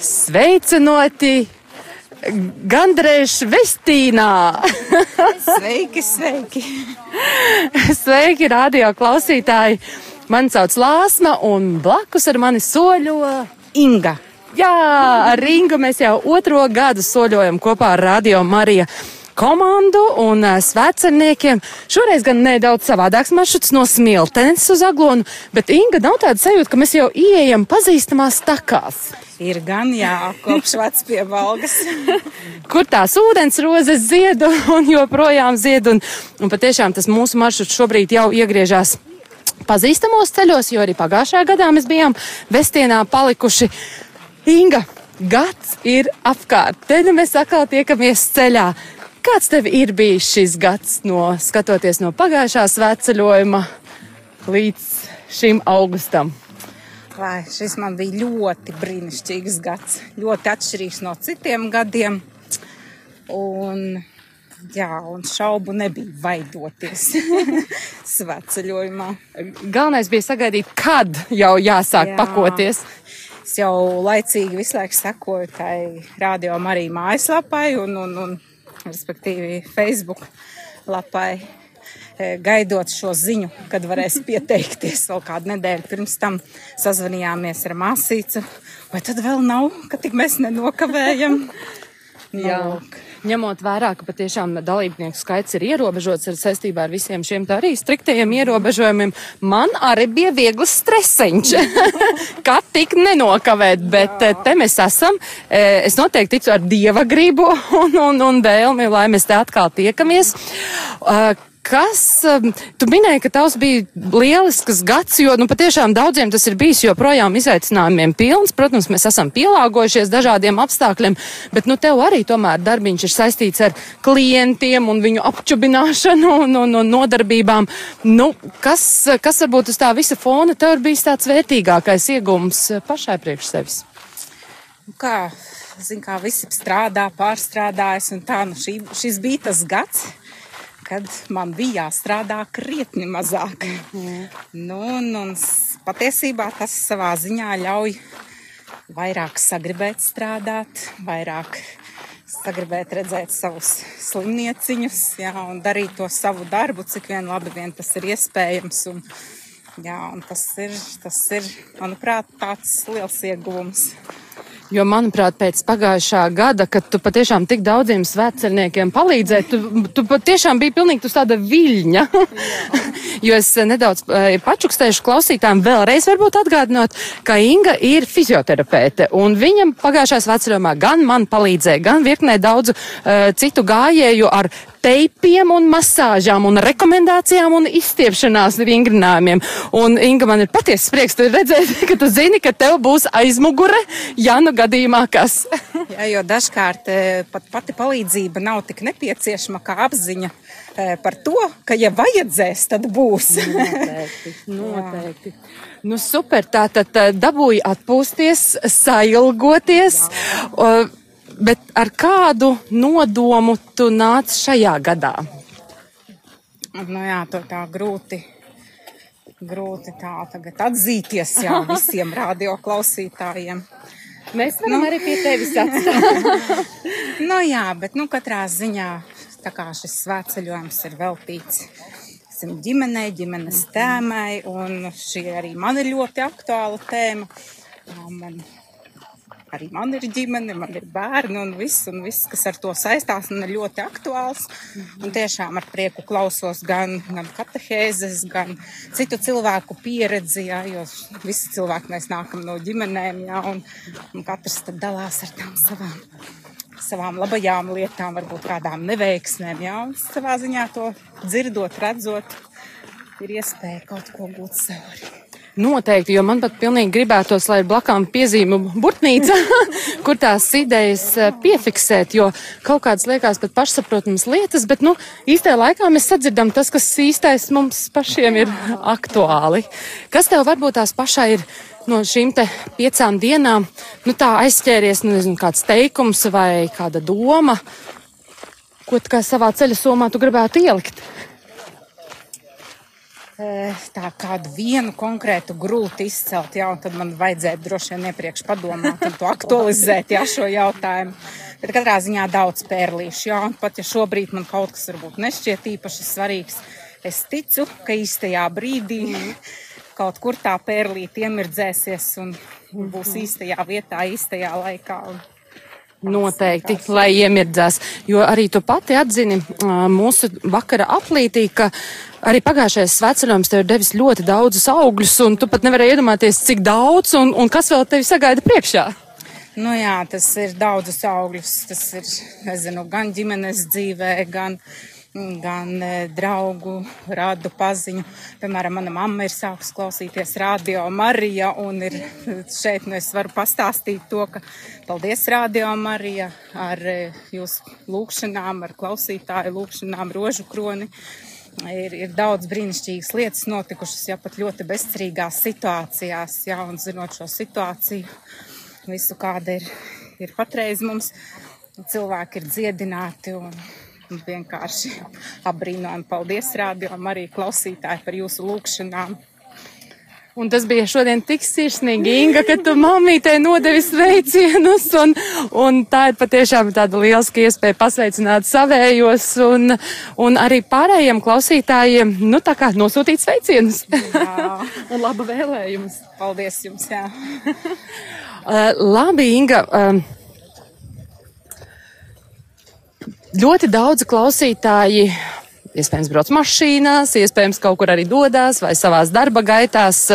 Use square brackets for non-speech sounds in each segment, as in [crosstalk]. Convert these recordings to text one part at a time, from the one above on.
Sveicinoti Gandrēž Vestīnā! sveiki, sveiki! sveiki, radio klausītāji! Mani sauc Lāsma un blakus ar mani soļo Inga. Jā, ar Ingu mēs jau otro gadu soļojam kopā ar Radio Mariju komandu un uh, svecerniekiem. Šoreiz gan nedaudz savādāks maršruts no Smiltenes uz Aglonu, bet Inga nav tāda sajūta, ka mēs jau ieejam pazīstamās takās. Ir gan, jā, kopš vecas pie valgas. [laughs] Kur tās ūdens rozes zied un joprojām zied. Un, un patiešām tas mūsu maršruts šobrīd jau iegriežās pazīstamos ceļos, jo arī pagājušajā gadā mēs bijām Vestienā palikuši. Inga, gads ir apkārt. Te nu mēs atkal tiekamies ceļā. Kāds tev ir bijis šis gads, no skatoties no pagājušā svētceļojuma līdz šim augustam? Vai, šis man bija ļoti brīnišķīgs gads. Ļoti atšķirīgs no citiem gadiem. Un, jā, un šaubu nebija vaidoties [laughs] svētceļojumā. Galvenais bija sagaidīt, kad jau jāsāk jā. pakoties. Es jau laicīgi visu laiku sekoju tai radio arī mājaslapai un, un, un respektīvi Facebook lapai, e, gaidot šo ziņu, kad varēs [laughs] pieteikties vēl kādu nedēļu pirms tam sazvanījāmies ar māsīcu. Vai tad vēl nav, ka tik mēs nenokavējam? Jā. Lūk ņemot vērā, ka patiešām dalībnieku skaits ir ierobežots ar saistībā ar visiem šiem tā arī striktajiem ierobežojumiem, man arī bija viegls streseņš, [laughs] kā tik nenokavēt, bet Jā. te mēs esam. E, es noteikti ticu ar dieva gribu [laughs] un, un, un vēlmi, lai mēs te atkal tiekamies. Kas, um, tu minēji, ka tavs bija lielisks gads, jo, nu, patiešām daudziem tas ir bijis joprojām izaicinājumiem pilns. Protams, mēs esam pielāgojušies dažādiem apstākļiem, bet, nu, tev arī tomēr darbiņš ir saistīts ar klientiem un viņu apčubināšanu un, un, un nodarbībām. Nu, kas, kas varbūt uz tā visa fona tev ir bijis tāds vērtīgākais iegums pašai priekš sevis? Nu, kā, zin, kā visi strādā, pārstrādājas un tā, nu, šī, šis bija tas gads kad man bija jāstrādā krietni mazāk. Mm. Nu, un, un patiesībā tas savā ziņā ļauj vairāk sagribēt strādāt, vairāk sagribēt redzēt savus slimnieciņus, jā, un darīt to savu darbu, cik vien labi vien tas ir iespējams. Un, jā, un tas ir, tas ir, manuprāt, tāds liels ieguvums. Jo, manuprāt, pēc pagājušā gada, kad tu patiešām tik daudziem svētceļniekiem palīdzēji, tu, tu patiešām biji pilnīgi tāda viļņa. [laughs] jo es nedaudz eh, pačukstējuši klausītājiem vēlreiz varbūt atgādinot, ka Inga ir fizioterapeite, un viņam pagājušā svētceļojumā gan man palīdzēja, gan virknē daudzu uh, citu gājēju ar teipiem un masāžām un rekomendācijām un izstiepšanās vingrinājumiem. Un, Inga, man ir patiesi prieks redzēt, [laughs] ka tu zini, ka tev būs aizmugure, ja nu gadījumā kas. [laughs] Jā, jo dažkārt eh, pat pati palīdzība nav tik nepieciešama kā apziņa eh, par to, ka, ja vajadzēs, tad būs. [laughs] Noteikti. noteikti. Nu, super, tā tad dabūja atpūsties, sailgoties. Jā. Bet ar kādu nodomu tu nāc šajā gadā? Nu jā, to tā grūti, grūti tā tagad atzīties jā, [laughs] visiem radioklausītājiem. Mēs varam nu, arī pie tevis atstāt. [laughs] nu jā, bet nu katrā ziņā tā kā šis svētceļojums ir veltīts ģimenei, ģimenes tēmai, un šī arī man ir ļoti aktuāla tēma. Man arī man ir ģimene, man ir bērni un viss, un viss, kas ar to saistās, man ir ļoti aktuāls. Un tiešām ar prieku klausos gan, gan katehēzes, gan citu cilvēku pieredzi, jā, jo visi cilvēki mēs nākam no ģimenēm, jā, un, un katrs tad dalās ar tām savām. Savām labajām lietām, varbūt kādām neveiksmēm, jau savā ziņā to dzirdot, redzot, ir iespēja kaut ko gūt sev arī. Noteikti, jo man pat pilnīgi gribētos, lai ir blakām piezīmu burtnīca, [laughs] kur tās idejas eh, piefiksēt, jo kaut kādas liekas pat pašsaprotams lietas, bet, nu, īstajā laikā mēs sadzirdam tas, kas īstais mums pašiem ir [laughs] aktuāli. Kas tev varbūt tās pašai ir no šīm te piecām dienām, nu, tā aizķēries, nu, nezinu, kāds teikums vai kāda doma, ko tā kā savā ceļa somā tu gribētu ielikt? Tā kādu vienu konkrētu grūti izcelt, jā, un tad man vajadzētu droši vien iepriekš padomāt un to aktualizēt, jā, šo jautājumu. Bet katrā ziņā daudz pērlīšu, jā, un pat ja šobrīd man kaut kas varbūt nešķiet īpaši svarīgs, es ticu, ka īstajā brīdī kaut kur tā pērlīte iemirdzēsies un būs īstajā vietā, īstajā laikā. Un Noteikti, lai iemirdzās. Jo arī tu pati atzini mūsu vakara aplītī, ka arī pagājušais sveceļojums tev ir devis ļoti daudzus augļus, un tu pat nevarēji iedomāties, cik daudz un, un kas vēl tevi sagaida priekšā. Nu jā, tas ir daudzus augļus. Tas ir, nezinu, gan ģimenes dzīvē, gan gan e, draugu, radu paziņu. Piemēram, mana mamma ir sākusi klausīties radio Marija, un ir šeit nu es varu pastāstīt to, ka paldies radio Marija ar e, jūsu lūkšanām, ar klausītāju lūkšanām, rožu kroni. Ir, ir daudz brīnišķīgas lietas notikušas, ja pat ļoti bezcerīgās situācijās, jā, un zinot šo situāciju, visu kāda ir, ir patreiz mums, cilvēki ir dziedināti un vienkārši apbrīnojami. Paldies, rādio, arī klausītāji par jūsu lūgšanām. Un tas bija šodien tik sirsnīgi, Inga, ka tu mammītei nodevi sveicienus, un, un tā ir patiešām tāda lieliska iespēja pasveicināt savējos un, un arī pārējiem klausītājiem, nu tā kā nosūtīt sveicienus. Un labu vēlējumus. Paldies jums, jā. [laughs] uh, labi, Inga. Uh, ļoti daudzi klausītāji iespējams brauc mašīnās, iespējams kaut kur arī dodas vai savās darba gaitās.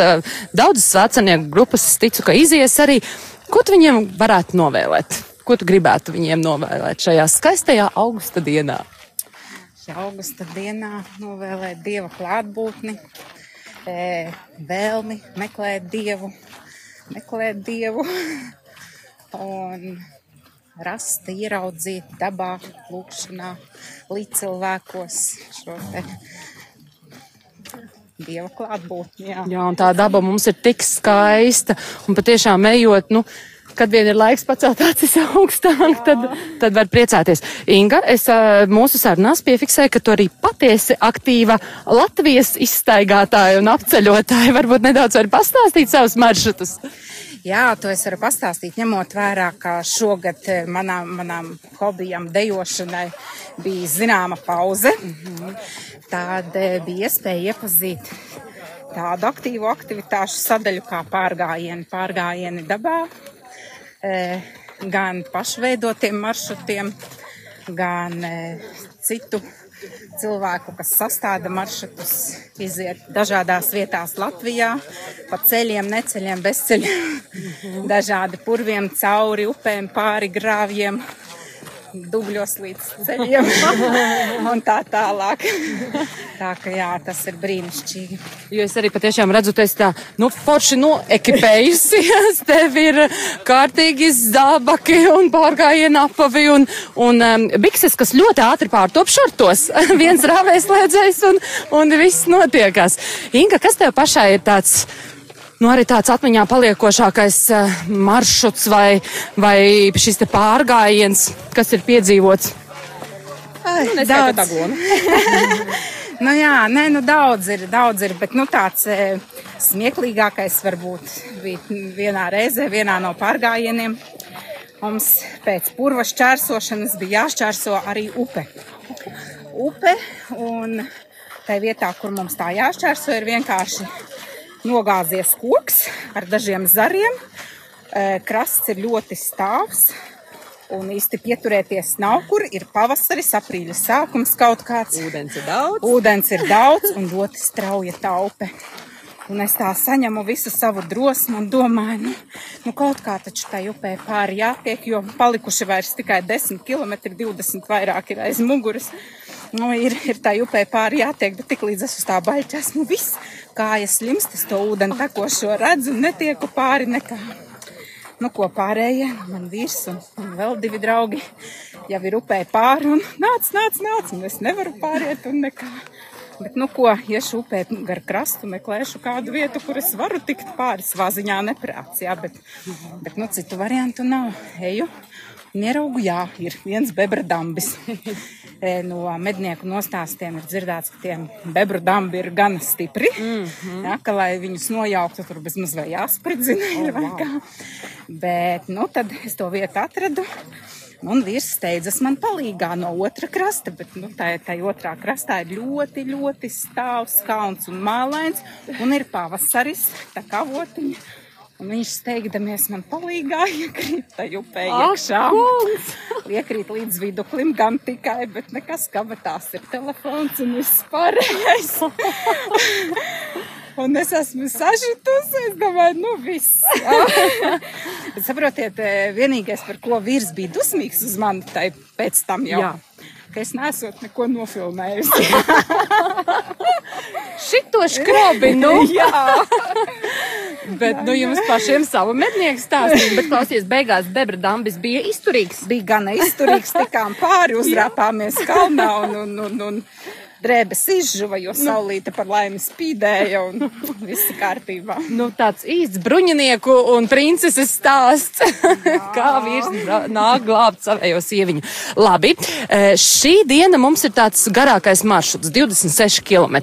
Daudzas svecanieku grupas, es ticu, ka izies arī. Ko tu viņiem varētu novēlēt? Ko tu gribētu viņiem novēlēt šajā skaistajā augusta dienā? Šajā augusta dienā novēlēt dieva klātbūtni, vēlmi meklēt dievu, meklēt dievu. [laughs] Un rast, ieraudzīt dabā, lūkšanā, līdz cilvēkos šo te dieva klātbūtni. Jā. jā, un tā daba mums ir tik skaista, un patiešām ejot, nu, kad vien ir laiks pacelt acis augstāk, tad, tad var priecāties. Inga, es mūsu sarunās piefiksēju, ka tu arī patiesi aktīva Latvijas izstaigātāja un apceļotāja. Varbūt nedaudz var pastāstīt savus maršrutus. Jā, to es varu pastāstīt, ņemot vērā, ka šogad eh, manām, manām hobijām dejošanai bija zināma pauze. Mm -hmm. Tad eh, bija iespēja iepazīt tādu aktīvu aktivitāšu sadaļu kā pārgājieni, pārgājieni dabā, eh, gan pašveidotiem maršrutiem, gan citu cilvēku, kas sastāda maršrutus, iziet dažādās vietās Latvijā, pa ceļiem, neceļiem, bezceļiem, [laughs] dažādi purviem, cauri upēm, pāri grāvjiem dubļos līdz ceļiem [laughs] un tā tālāk. Tā ka jā, tas ir brīnišķīgi. Jo es arī patiešām redzu, esi tā, nu, forši noekipējusies, [laughs] tev ir kārtīgi zābaki un pārgājiena apavi un, un um, bikses, kas ļoti ātri pārtop šortos. [laughs] Viens rāvēs lēdzējs un, un viss notiekās. Inga, kas tev pašai ir tāds? Nu, arī tāds atmiņā paliekošākais uh, maršruts vai, vai šis te pārgājiens, kas ir piedzīvots? Ai, nu, daudz. [laughs] nu jā, nē, nu daudz ir, daudz ir, bet nu tāds e, smieklīgākais varbūt bija vienā reizē, vienā no pārgājieniem. Mums pēc purva šķērsošanas bija jāšķērso arī upe. Upe un tai vietā, kur mums tā jāšķērso, ir vienkārši nogāzies koks ar dažiem zariem. Krasts ir ļoti stāvs. Un īsti pieturēties nav kur. Ir pavasaris, aprīļa sākums kaut kāds. Ūdens ir daudz. Ūdens ir daudz un ļoti strauja taupe. Un es tā saņemu visu savu drosmu un domāju, nu, nu kaut kā taču tai upē pāri jātiek, jo palikuši vairs tikai 10 km, 20 vairāk ir aiz muguras. Nu, ir, ir tā upē pāri jātiek, bet tik līdz es uz tā baļķa esmu viss kājas slimst, es to ūdeni tekošo redzu un netieku pāri nekā. Nu, ko pārējie, man vīrs un, un vēl divi draugi jau ir upē pāri un nāc, nāc, nāc, un es nevaru pāriet un nekā. Bet, nu, ko, iešu upē gar krastu, meklēšu kādu vietu, kur es varu tikt pāri savā ziņā neprāts, jā, bet, bet, nu, citu variantu nav. Eju Nieraugu, jā, ir viens bebra dambis. [laughs] E, no mednieku nostāstiem ir dzirdēts, ka tie bebru dambi ir gan stipri, mm -hmm. ja, ka, lai viņus nojauktu, tur bez mazliet jāspridzina. Oh, wow. Bet, nu, tad es to vietu atradu. Un vīrs steidzas man palīgā no otra krasta, bet nu, tā, tā otrā krastā ir ļoti, ļoti stāvs, kalns un mālains, un ir pavasaris, tā kā votiņa. Un viņš steigdamies man palīgā, [laughs] iekrīt tajā upē iekšā. [laughs] Iekrīt līdz viduklim gan tikai, bet nekas kabatās ir telefons un viss pārējais. [laughs] Un es esmu sažutusi, es domāju, nu viss. [laughs] Saprotiet, eh, vienīgais, par ko vīrs bija dusmīgs uz mani, tai pēc tam jau. Jā. Ka es nesot neko nofilmējusi. [laughs] Šito skrobi, nu. [laughs] Jā. Bet, nu, jums pašiem savu mednieku stāstīja, bet klausies, beigās bebra dambis bija izturīgs. Bija gana izturīgs, tikām pāri, uzrāpāmies kalnā un, un, un, un drēbes izžuva, jo saulīte par laimi spīdēja un [laughs] viss kārtībā. Nu, tāds īsts bruņinieku un princeses stāsts, [laughs] kā vīrs nāk glābt savējo sieviņu. Labi, e, šī diena mums ir tāds garākais maršruts, 26 km,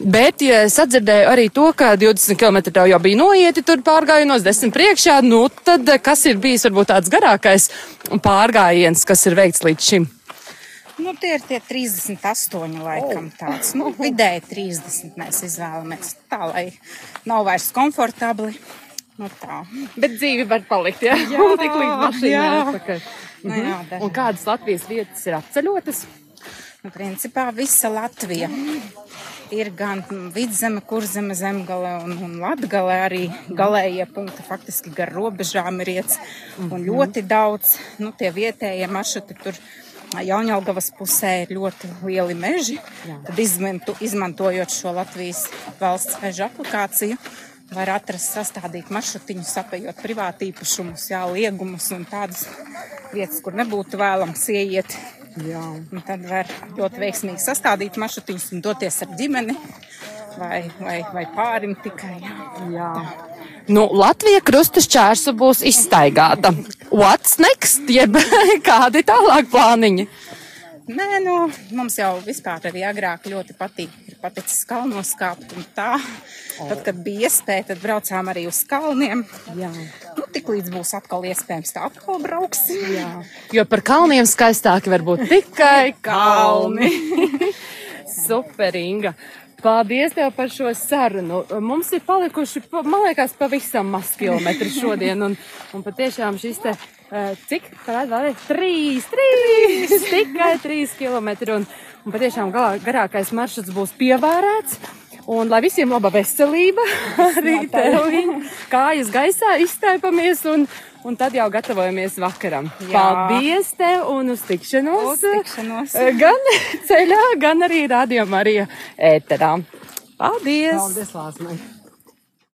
bet ja sadzirdēju arī to, ka 20 km jau bija noieti tur pārgājienos, 10 priekšā, nu tad kas ir bijis varbūt tāds garākais pārgājiens, kas ir veikts līdz šim? Nu, tie ir tie 38 laikam tāds. Nu, vidēji 30 mēs izvēlamies tā, lai nav vairs komfortabli. Nu, tā. Bet dzīve var palikt, ja? Jā, [laughs] tik līdz atpakaļ. Nu, jā, mhm. Un kādas Latvijas vietas ir apceļotas? Nu, principā visa Latvija. Ir gan vidzeme, kurzeme, zemgale un, un latgale arī galējie punkti faktiski gar robežām ir iets. Un mhm. ļoti daudz, nu, tie vietējie maršruti tur Jaunjēlgavas pusē ir ļoti lieli meži. Jā. Tad izmantu, izmantojot šo Latvijas valsts meža aplikāciju, var atrast sastādīt maršrutiņu, sapējot privāti īpašumus, jā, liegumus un tādas vietas, kur nebūtu vēlams ieiet. Jā. Un tad var ļoti veiksmīgi sastādīt maršrutiņus un doties ar ģimeni vai, vai, vai pārim tikai. Jā. Jā. Tā. Nu, Latvija krustas čērsa būs izstaigāta. What's next? Jeb [laughs] kādi tālāk plāniņi? Nē, nu, mums jau vispār arī agrāk ļoti patīk. Ir paticis kalnos kāpt un tā. Tad, kad bija iespēja, tad braucām arī uz kalniem. Jā. Nu, tik līdz būs atkal iespējams, tā atkal brauksim. Jā. Jo par kalniem skaistāki var būt tikai kalni. [laughs] Super, Inga. Paldies tev par šo sarunu. Mums ir palikuši, man liekas, pavisam maz kilometri [laughs] šodien. Un, un patiešām šis te, uh, cik, varētu vēl, trīs, trīs, [laughs] tikai trīs kilometri. Un, un patiešām galā, garākais maršruts būs pievērēts. Un lai visiem laba veselība, [laughs] arī tev kājas gaisā izstaipamies un, un tad jau gatavojamies vakaram. Jā. Paldies tev un uz tikšanos. Uz tikšanos. [laughs] Gan ceļā, gan arī radio Marija ēterā. Paldies! Paldies, Lāsmai!